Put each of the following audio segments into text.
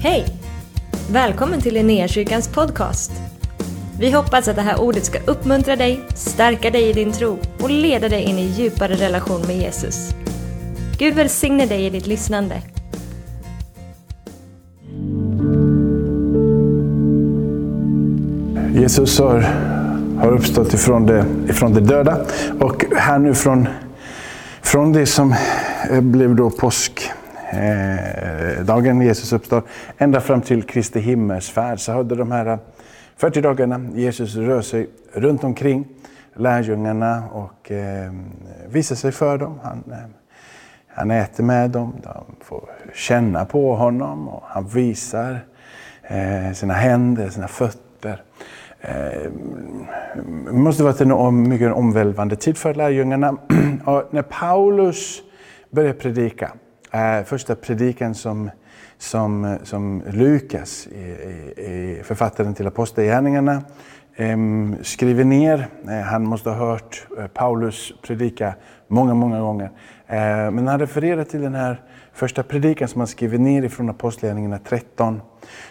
Hej! Välkommen till Linnéakyrkans podcast. Vi hoppas att det här ordet ska uppmuntra dig, stärka dig i din tro och leda dig in i djupare relation med Jesus. Gud välsigne dig i ditt lyssnande. Jesus har, har uppstått ifrån de ifrån det döda och här nu från, från det som blev då påsk eh, dagen Jesus uppstår, ända fram till Kristi himmelsfärd så hade de här eh, 40 dagarna Jesus rör sig runt omkring lärjungarna och eh, visar sig för dem. Han, eh, han äter med dem, de får känna på honom och han visar eh, sina händer, sina fötter. Eh, det måste ha varit en mycket omvälvande tid för lärjungarna. och när Paulus börjar predika, första predikan som, som, som Lukas, författaren till Apostlagärningarna, skriver ner. Eh, han måste ha hört eh, Paulus predika många, många gånger. Eh, men han refererar till den här första predikan som han skriver ner ifrån Apostlagärningarna 13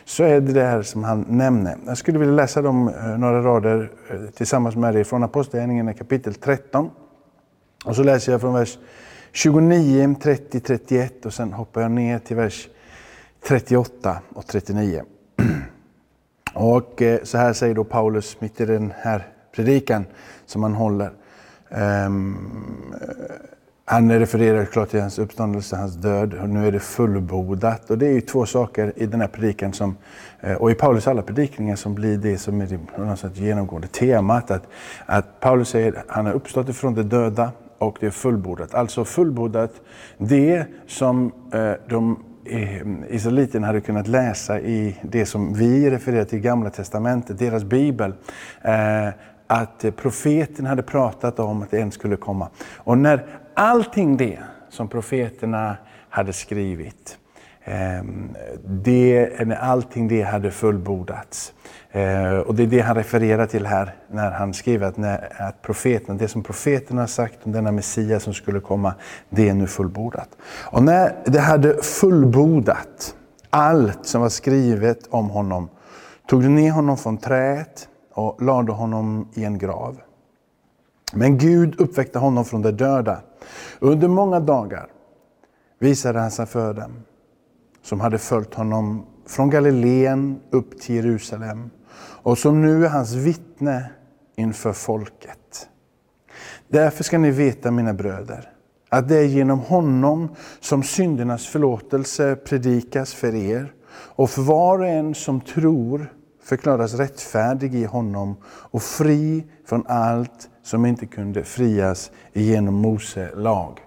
så är det det här som han nämner. Jag skulle vilja läsa dem några rader tillsammans med dig från Apostlagärningarna kapitel 13. Och så läser jag från vers 29, 30, 31 och sen hoppar jag ner till vers 38 och 39. Och eh, så här säger då Paulus mitt i den här predikan som han håller. Um, han refererar klart till hans uppståndelse, hans död och nu är det fullbordat. Och det är ju två saker i den här predikan som, eh, och i Paulus alla predikningar som blir det som är det genomgående temat. Att, att Paulus säger att han har uppstått ifrån de döda och det är fullbordat. Alltså fullbordat det som eh, de eh, israeliterna hade kunnat läsa i det som vi refererar till i Gamla Testamentet, deras bibel eh, att profeten hade pratat om att en skulle komma. Och när allting det som profeterna hade skrivit, Ehm, det, när allting det hade fullbordats. Eh, och det är det han refererar till här när han skriver att, när, att profeten, det som profeterna har sagt om denna Messias som skulle komma, det är nu fullbordat. Och när det hade fullbordat allt som var skrivet om honom, tog de ner honom från träet och lade honom i en grav. Men Gud uppväckte honom från de döda. Under många dagar visade han sig för dem som hade följt honom från Galileen upp till Jerusalem och som nu är hans vittne inför folket. Därför ska ni veta, mina bröder, att det är genom honom som syndernas förlåtelse predikas för er och för var och en som tror förklaras rättfärdig i honom och fri från allt som inte kunde frias genom Mose lag.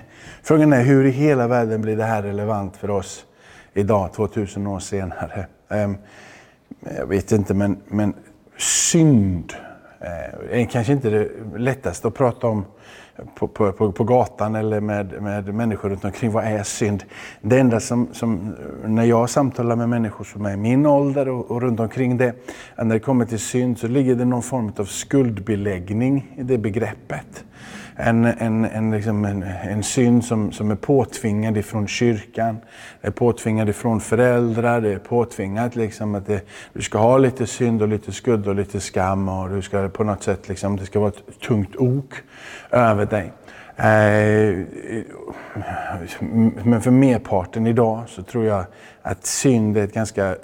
Frågan är hur i hela världen blir det här relevant för oss idag, 2000 år senare? Ehm, jag vet inte, men, men synd eh, är kanske inte det lättaste att prata om på, på, på, på, gatan eller med, med människor runt omkring. Vad är synd? Det enda som, som, när jag samtalar med människor som är i min ålder och, och runt omkring det, när det kommer till synd så ligger det någon form av skuldbeläggning i det begreppet en, en, en, liksom en, en synd som, som är påtvingad ifrån kyrkan, är påtvingad ifrån föräldrar, det är påtvingat liksom att det, du ska ha lite synd och lite skuld och lite skam och du ska på något sätt, liksom, det ska vara ett tungt ok över dig. Eh, men för merparten idag så tror jag att synd är ett ganska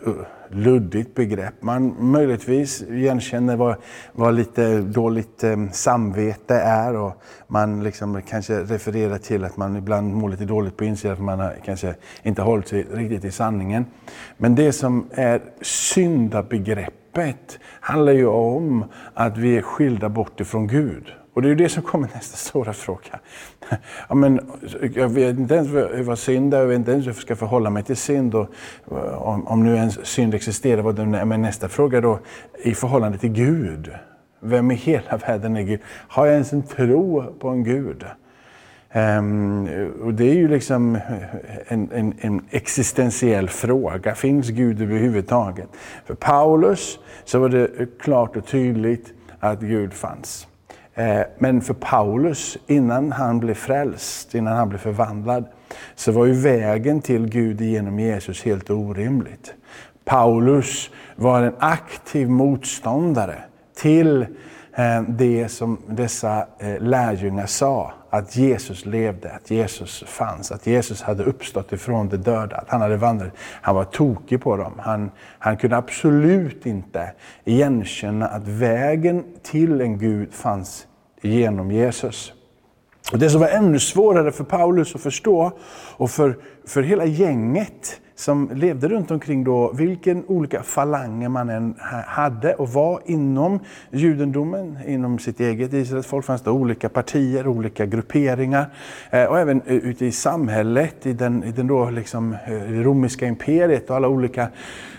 luddigt begrepp. Man möjligtvis igenkänner vad, vad lite dåligt eh, samvete är och man liksom kanske refererar till att man ibland mår lite dåligt på insidan för man har kanske inte hållit sig riktigt i sanningen. Men det som är syndabegreppet handlar ju om att vi är skilda bort ifrån Gud. Och det är ju det som kommer nästa stora fråga. Ja, men, jag vet inte ens vad synd är, jag vet inte ens hur jag ska förhålla mig till synd. Och, eh, om, om nu ens synd existerar, vad är men nästa fråga då i förhållande till Gud. Vem i hela världen är Gud? Har jag ens en tro på en Gud? Um, och det är ju liksom en, en, en, existentiell fråga. Finns Gud överhuvudtaget? För Paulus så var det klart och tydligt att Gud fanns. Eh, men för Paulus, innan han blev frälst, innan han blev förvandlad, så var ju vägen till Gud genom Jesus helt orimligt. Paulus var en aktiv motståndare till eh, det som dessa eh, lärjungar sa, att Jesus levde, att Jesus fanns, att Jesus hade uppstått ifrån de döda, att han hade vandrat. Han var tokig på dem. Han, han kunde absolut inte igenkänna att vägen till en Gud fanns genom Jesus. Och Det som var ännu svårare för Paulus att förstå och för, för hela gänget som levde runt omkring då, vilken olika falanger man än hade och var inom judendomen, inom sitt eget Israels folk fanns det olika partier, olika grupperingar. Eh, och även ute i samhället, i, den, i den då liksom, det romerska imperiet och alla olika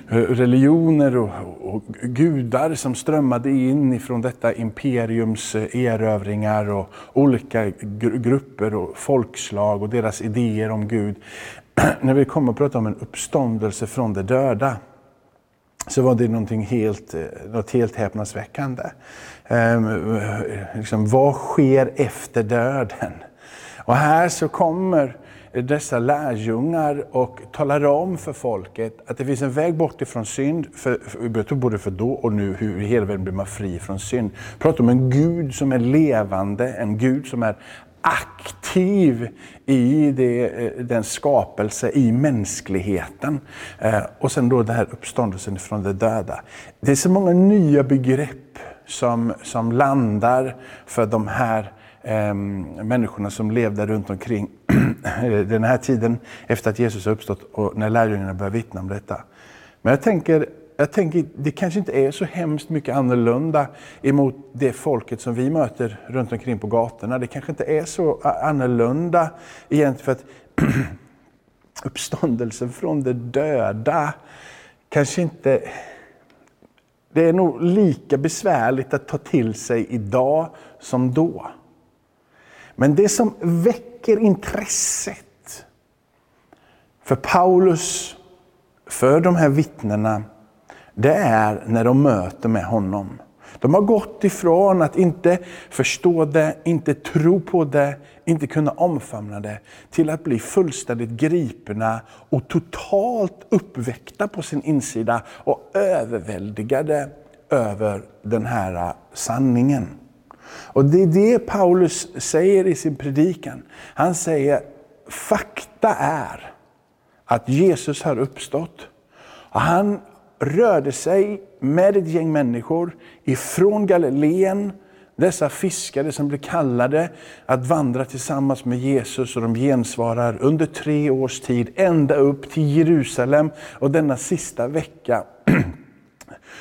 religioner och, och, gudar som strömmade in ifrån detta imperiums eh, erövringar och olika grupper och folkslag och deras idéer om Gud. när vi kommer att prata om en uppståndelse från de döda, så var det någonting helt, eh, något helt häpnadsväckande. Ehm, eh, liksom, vad sker efter döden? Och här så kommer dessa lärjungar och talar om för folket att det finns en väg bort ifrån synd, för, för, både för då och nu, hur i hela världen blir man fri från synd. Prata om en Gud som är levande, en Gud som är aktiv i det, eh, den skapelse, i mänskligheten. Eh, och sen då den här uppståndelsen från de döda. Det är så många nya begrepp som, som landar för de här eh, människorna som levde runt omkring Eh, den här tiden efter att Jesus har uppstått och när lärjungarna börjar vittna om detta. Men jag tänker jag tänker, det kanske inte är så hemskt mycket annorlunda emot det folket som vi möter runt omkring på gatorna. Det kanske inte är så annorlunda egentligen för att uppståndelsen från de döda kanske inte... Det är nog lika besvärligt att ta till sig idag som då. Men det som väcker väcker intresset för Paulus, för de här vittnena, det är när de möter med honom. De har gått ifrån att inte förstå det, inte tro på det, inte kunna omfamna det, till att bli fullständigt gripna och totalt uppväckta på sin insida och överväldigade över den här sanningen. Och Det är det Paulus säger i sin predikan. Han säger, fakta är att Jesus har uppstått. Och han rörde sig med ett gäng människor ifrån Galileen, dessa fiskare som blev kallade att vandra tillsammans med Jesus och de gensvarar under tre års tid ända upp till Jerusalem och denna sista vecka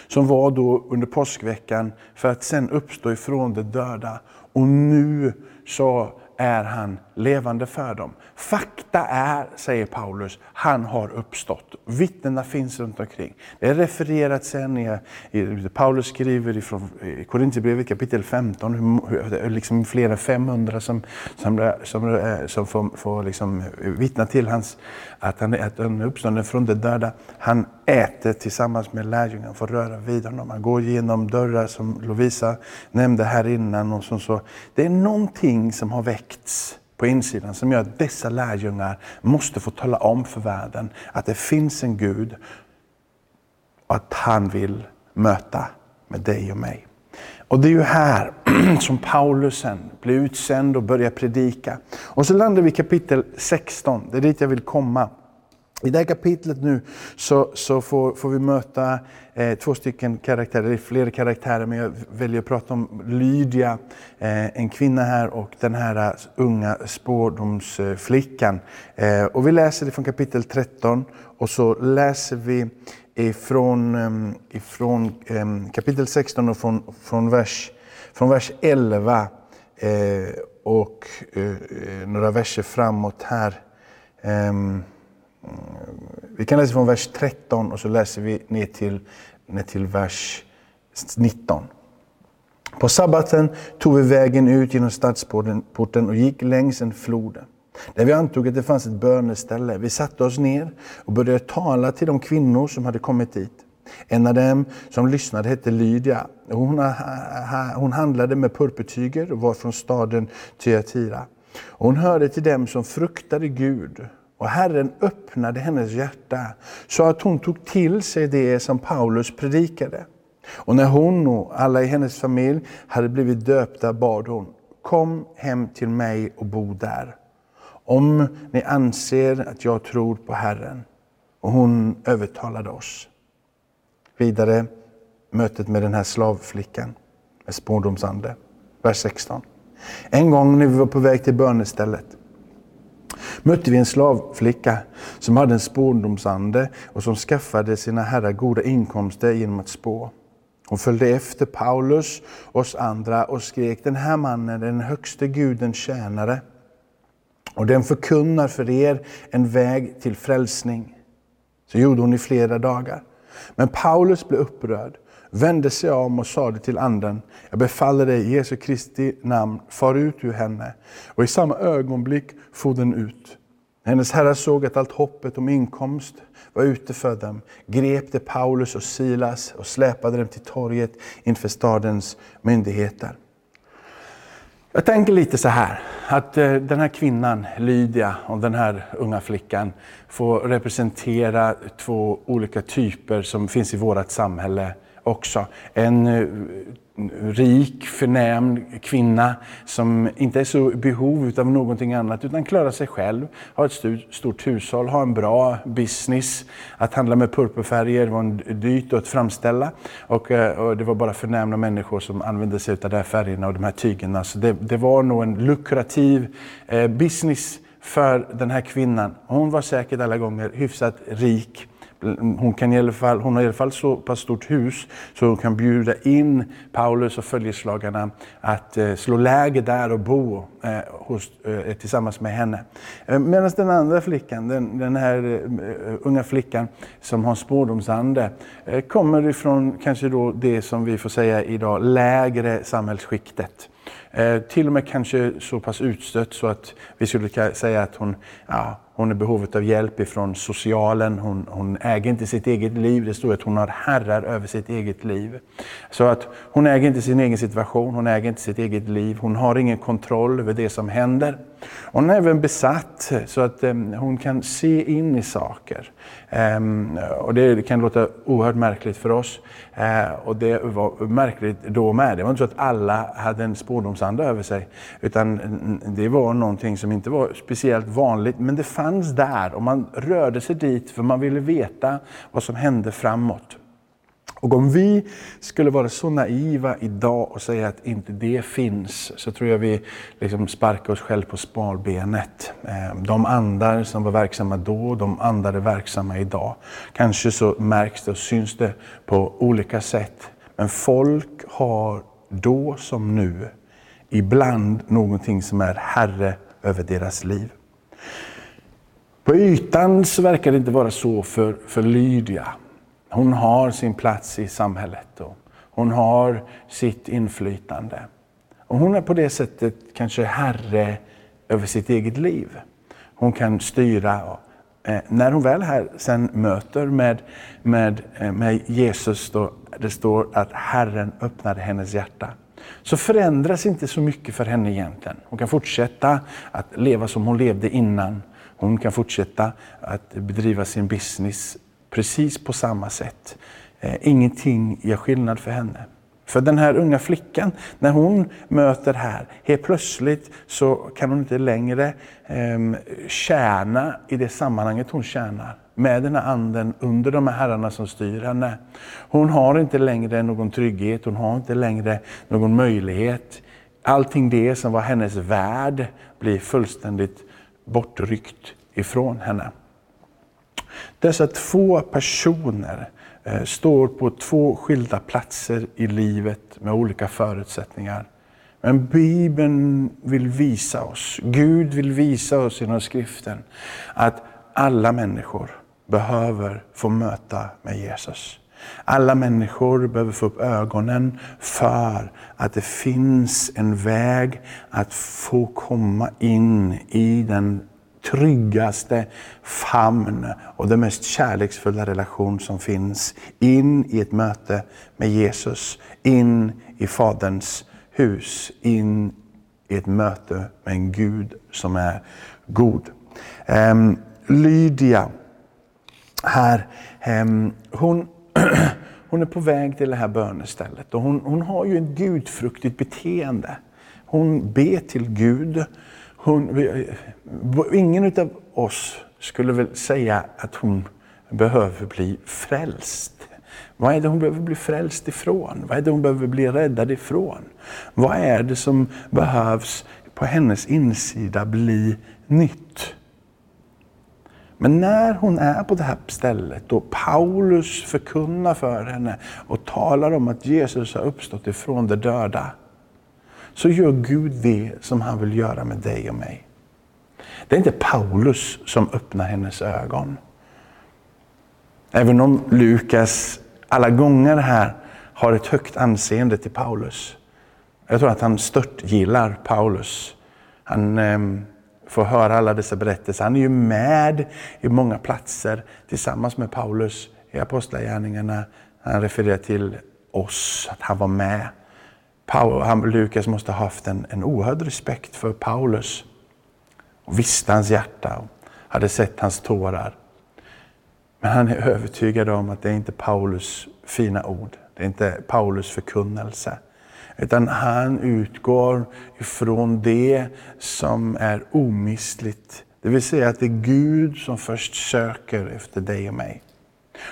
som var då under påskveckan för att sen uppstå ifrån de döda. Och nu så är han levande för dem. Fakta är, säger Paulus, han har uppstått. Vittnena finns runt omkring. Det är refererat sen i, i Paulus skriver ifrån Korintierbrevet kapitel 15, hur, liksom flera 500 som, som, som, som får, får liksom vittna till hans, att han, är uppstånden från de döda. Han äter tillsammans med lärjungarna, får röra vid honom. Han går genom dörrar som Lovisa nämnde här innan. Och som så. Det är någonting som har väckts på insidan som gör att dessa lärjungar måste få tala om för världen att det finns en Gud och att han vill möta med dig och mig. Och det är ju här som Paulus sen blir utsänd och börjar predika. Och så landar vi i kapitel 16, det är dit jag vill komma. I det här kapitlet nu så, så får, får vi möta eh, två stycken karaktärer, det är flera karaktärer men jag väljer att prata om Lydia, eh, en kvinna här och den här eh, unga spårdomsflickan. Eh, och vi läser det från kapitel 13 och så läser vi ifrån, eh, ifrån eh, kapitel 16 och från, från, vers, från vers 11 eh, och eh, några verser framåt här. Ehm, vi kan läsa från vers 13 och så läser vi ner till, ner till vers 19. På sabbaten tog vi vägen ut genom stadsporten och gick längs en flod. Där vi antog att det fanns ett böneställe. Vi satte oss ner och började tala till de kvinnor som hade kommit dit. En av dem som lyssnade hette Lydia. Hon, hon handlade med purpurtyger och var från staden Thyatira. hon hörde till dem som fruktade Gud och Herren öppnade hennes hjärta så att hon tog till sig det som Paulus predikade. Och när hon och alla i hennes familj hade blivit döpta bad hon, kom hem till mig och bo där. Om ni anser att jag tror på Herren. Och hon övertalade oss. Vidare mötet med den här slavflickan med spårdomsande. Vers 16. En gång när vi var på väg till bönestället mötte vi en slavflicka som hade en spådomsande och som skaffade sina herrar goda inkomster genom att spå. Hon följde efter Paulus och oss andra och skrek, den här mannen är den högste gudens tjänare. Och den förkunnar för er en väg till frälsning. Så gjorde hon i flera dagar. Men Paulus blev upprörd, vände sig om och sade till anden, jag befaller dig i Jesu Kristi namn, far ut ur henne. Och i samma ögonblick for den ut. Hennes herrar såg att allt hoppet om inkomst var ute för dem, grep de Paulus och Silas och släpade dem till torget inför stadens myndigheter. Jag tänker lite så här, att eh, den här kvinnan, Lydia, och den här unga flickan får representera två olika typer som finns i vårt samhälle också. En eh, rik, förnäm kvinna som inte är så i behov av någonting annat utan klarar sig själv, har ett stort hushåll, har en bra business. Att handla med purpurfärger var dyrt att framställa och, eh, och, det var bara förnämna människor som använde sig av de här färgerna och de här tygerna. Så det, det var nog en lukrativ eh, business för den här kvinnan. Hon var säkert alla gånger hyfsat rik hon, kan i alla fall, hon har i alla fall så pass stort hus så hon kan bjuda in Paulus och följeslagarna att eh, slå läger där och bo eh, hos, eh, tillsammans med henne. Eh, Medan den andra flickan, den, den här eh, unga flickan som har spårdomsande, eh, kommer ifrån kanske då det som vi får säga idag lägre samhällsskiktet. Eh, till och med kanske så pass utstött så att vi skulle säga att hon, ja, hon är i behovet av hjälp ifrån socialen. Hon, hon, äger inte sitt eget liv. Det står att hon har herrar över sitt eget liv. Så att hon äger inte sin egen situation, hon äger inte sitt eget liv. Hon har ingen kontroll över det som händer. Hon är även besatt så att eh, hon kan se in i saker. Um, och det kan låta oerhört märkligt för oss. Uh, och det var märkligt då med. Det var inte så att alla hade en spårdomsanda över sig. Utan det var någonting som inte var speciellt vanligt. Men det fanns fanns där och man rörde sig dit för man ville veta vad som hände framåt. Och om vi skulle vara så naiva idag och säga att inte det finns, så tror jag vi liksom sparkar oss själva på sparbenet. Ehm, de andar som var verksamma då, de andar är verksamma idag. Kanske så märks det och syns det på olika sätt. Men folk har då som nu ibland någonting som är herre över deras liv. På ytan så verkar det inte vara så för, för Lydia. Hon har sin plats i samhället och hon har sitt inflytande. Och hon är på det sättet kanske herre över sitt eget liv. Hon kan styra. Och, eh, när hon väl här sen möter med, med, eh, med Jesus, då det står att Herren öppnade hennes hjärta, så förändras inte så mycket för henne egentligen. Hon kan fortsätta att leva som hon levde innan. Hon kan fortsätta att bedriva sin business precis på samma sätt. Eh, ingenting gör skillnad för henne. För den här unga flickan, när hon möter här, helt plötsligt så kan hon inte längre eh, tjäna i det sammanhanget hon tjänar. Med den här anden under de här herrarna som styr henne. Hon har inte längre någon trygghet, hon har inte längre någon möjlighet. Allting det som var hennes värld blir fullständigt bortryckt ifrån henne. Dessa två personer eh, står på två skilda platser i livet med olika förutsättningar. Men Bibeln vill visa oss, Gud vill visa oss genom skriften, att alla människor behöver få möta med Jesus. Alla människor behöver få upp ögonen för att det finns en väg att få komma in i den tryggaste famn och den mest kärleksfulla relation som finns. In i ett möte med Jesus, in i Faderns hus, in i ett möte med en Gud som är god. Ehm, Lydia här, ehm, hon, hon är på väg till det här bönestället och hon, hon har ju ett gudfruktigt beteende. Hon ber till Gud. Hon, ingen av oss skulle väl säga att hon behöver bli frälst. Vad är det hon behöver bli frälst ifrån? Vad är det hon behöver bli räddad ifrån? Vad är det som behövs på hennes insida bli nytt? Men när hon är på det här stället och Paulus förkunnar för henne och talar om att Jesus har uppstått ifrån de döda, så gör Gud det som han vill göra med dig och mig. Det är inte Paulus som öppnar hennes ögon. Även om Lukas alla gånger här har ett högt anseende till Paulus. Jag tror att han stört gillar Paulus. Han eh, får höra alla dessa berättelser. Han är ju med i många platser tillsammans med Paulus i Apostlagärningarna. Han refererar till oss, att han var med. Paul, han, Lukas måste ha haft en, en oerhörd respekt för Paulus. Och visste hans hjärta och hade sett hans tårar. Men han är övertygad om att det är inte Paulus fina ord. Det är inte Paulus förkunnelse. Utan han utgår ifrån det som är omistligt. Det vill säga att det är Gud som först söker efter dig och mig.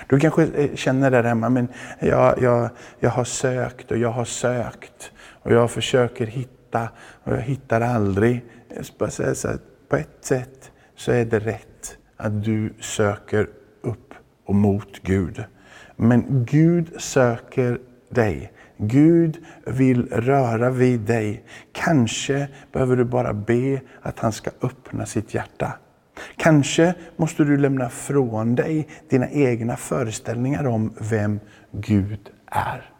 Du kanske eh, känner där hemma, men jag, jag, jag har sökt och jag har sökt. Och jag försöker hitta och jag hittar aldrig. Jag ska bara säga så här, på ett sätt så är det rätt att du söker upp och mot Gud. Men Gud söker dig. Gud vill röra vid dig. Kanske behöver du bara be att han ska öppna sitt hjärta. Kanske måste du lämna från dig dina egna föreställningar om vem Gud är.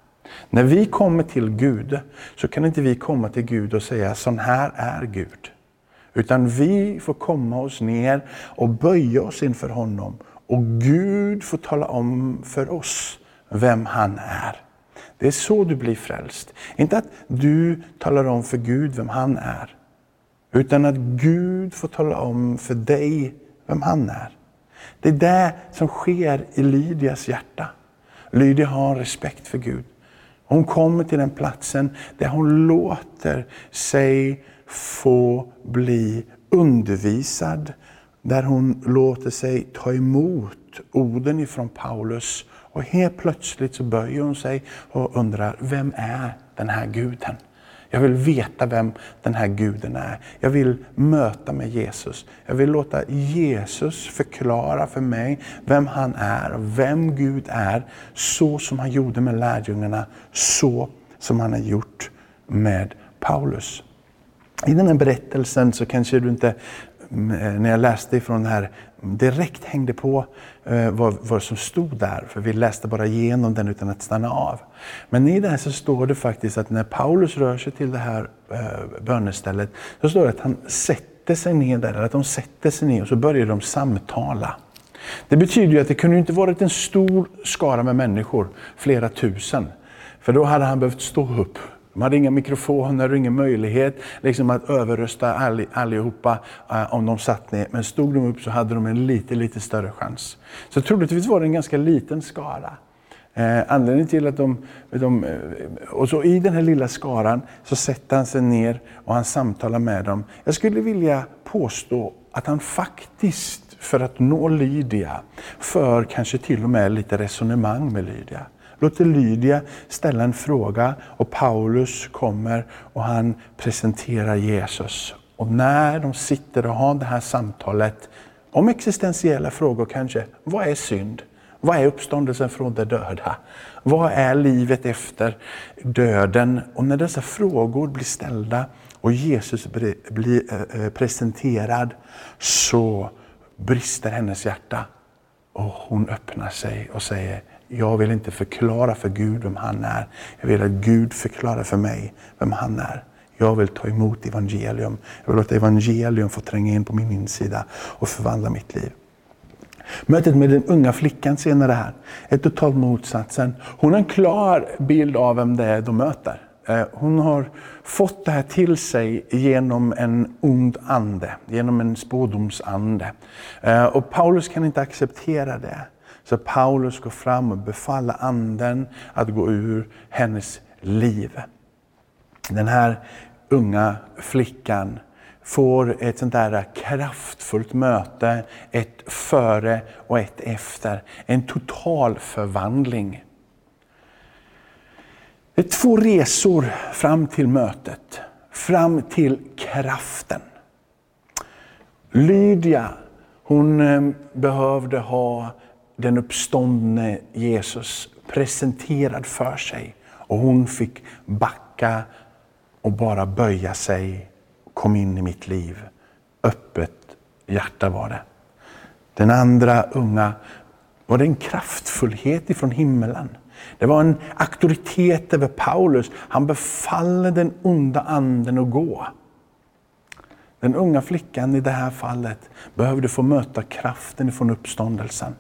När vi kommer till Gud så kan inte vi komma till Gud och säga sån här är Gud. Utan vi får komma oss ner och böja oss inför honom. Och Gud får tala om för oss vem han är. Det är så du blir frälst. Inte att du talar om för Gud vem han är. Utan att Gud får tala om för dig vem han är. Det är det som sker i Lydias hjärta. Lydia har respekt för Gud. Hon kommer till den platsen där hon låter sig få bli undervisad. Där hon låter sig ta emot orden ifrån Paulus. Och helt plötsligt så böjer hon sig och undrar, vem är den här guden? Jag vill veta vem den här guden är. Jag vill möta med Jesus. Jag vill låta Jesus förklara för mig vem han är och vem Gud är. Så som han gjorde med lärjungarna, så som han har gjort med Paulus. I den här berättelsen så kanske du inte, Eh, när jag läste ifrån det här, direkt hängde på eh, vad, vad som stod där. För vi läste bara igenom den utan att stanna av. Men i det här så står det faktiskt att när Paulus rör sig till det här eh, bönestället, så står det att han sätter sig ner där, eller att de sätter sig ner och så börjar de samtala. Det betyder ju att det kunde inte varit en stor skara med människor, flera tusen. För då hade han behövt stå upp de hade inga mikrofoner och ingen möjlighet liksom att överrösta all, allihopa uh, om de satt ner. Men stod de upp så hade de en lite, lite större chans. Så troligtvis var det en ganska liten skara. Eh, anledningen till att de, de, eh, Och så i den här lilla skaran så sätter han sig ner och han samtalar med dem. Jag skulle vilja påstå att han faktiskt, för att nå Lydia, för kanske till och med lite resonemang med Lydia låter Lydia ställa en fråga och Paulus kommer och han presenterar Jesus. Och när de sitter och har det här samtalet om existentiella frågor kanske. Vad är synd? Vad är uppståndelsen från de döda? Vad är livet efter döden? Och när dessa frågor blir ställda och Jesus blir eh, eh, presenterad så brister hennes hjärta. Och hon öppnar sig och säger, jag vill inte förklara för Gud vem han är. Jag vill att Gud förklarar för mig vem han är. Jag vill ta emot evangelium. Jag vill låta evangelium få tränga in på min insida och förvandla mitt liv. Mötet med den unga flickan senare här är totalt motsatsen. Hon har en klar bild av vem det är de möter. Eh, hon har fått det här till sig genom en ond ande, genom en spådomsande. Eh, och Paulus kan inte acceptera det. Så Paulus går fram och befaller anden att gå ur hennes liv. Den här unga flickan får ett sånt där kraftfullt möte, ett före och ett efter. En total förvandling. Det är två resor fram till mötet, fram till kraften. Lydia, hon eh, behövde ha den uppståndne Jesus presenterad för sig. Och hon fick backa och bara böja sig. Kom in i mitt liv. Öppet hjärta var det. Den andra unga var det en kraftfullhet ifrån himmelen. Det var en auktoritet över Paulus. Han befallde den onda anden att gå. Den unga flickan i det här fallet behövde få möta kraften ifrån uppståndelsen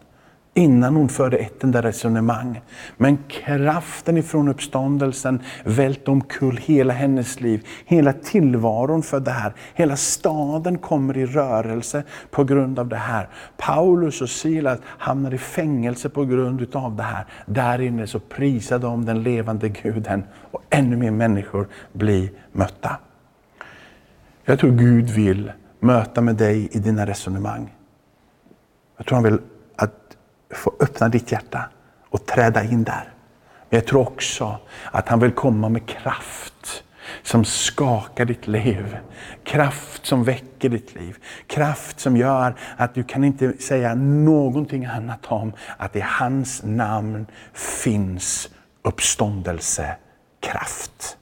innan hon förde ett enda resonemang. Men kraften ifrån uppståndelsen välte omkull hela hennes liv, hela tillvaron för det här. Hela staden kommer i rörelse på grund av det här. Paulus och Silas hamnar i fängelse på grund av det här. Där inne så prisar de den levande guden och ännu mer människor blir mötta. Jag tror Gud vill möta med dig i dina resonemang. Jag tror han vill få öppna ditt hjärta och träda in där. Men jag tror också att han vill komma med kraft som skakar ditt liv. Kraft som väcker ditt liv. Kraft som gör att du kan inte säga någonting annat om att i hans namn finns uppståndelsekraft.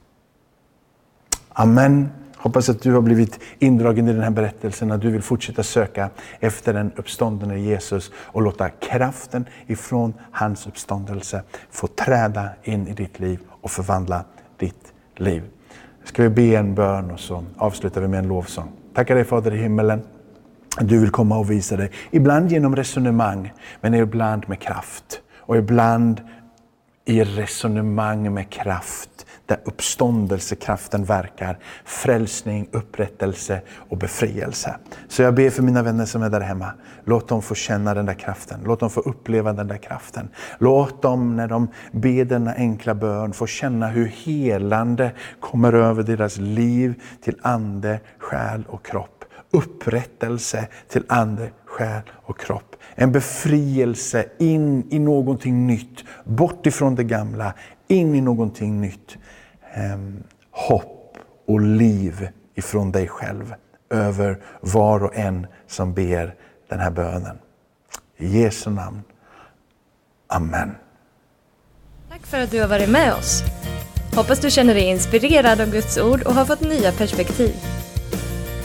Amen. Hoppas att du har blivit indragen i den här berättelsen, att du vill fortsätta söka efter den uppståndne Jesus och låta kraften ifrån hans uppståndelse få träda in i ditt liv och förvandla ditt liv. Ska vi be en bön och så avslutar vi med en lovsång. Tackar dig Fader i himmelen. Du vill komma och visa dig, ibland genom resonemang, men ibland med kraft. Och ibland i resonemang med kraft där uppståndelsekraften verkar. Frälsning, upprättelse och befrielse. Så jag ber för mina vänner som är där hemma. Låt dem få känna den där kraften. Låt dem få uppleva den där kraften. Låt dem när de ber denna enkla bön få känna hur helande kommer över deras liv till ande, själ och kropp. Upprättelse till ande, själ och kropp. En befrielse in i någonting nytt. Bort ifrån det gamla, in i någonting nytt eh, hopp och liv ifrån dig själv över var och en som ber den här bönen. I Jesu namn. Amen. Tack för att du har varit med oss. Hoppas du känner dig inspirerad av Guds ord och har fått nya perspektiv.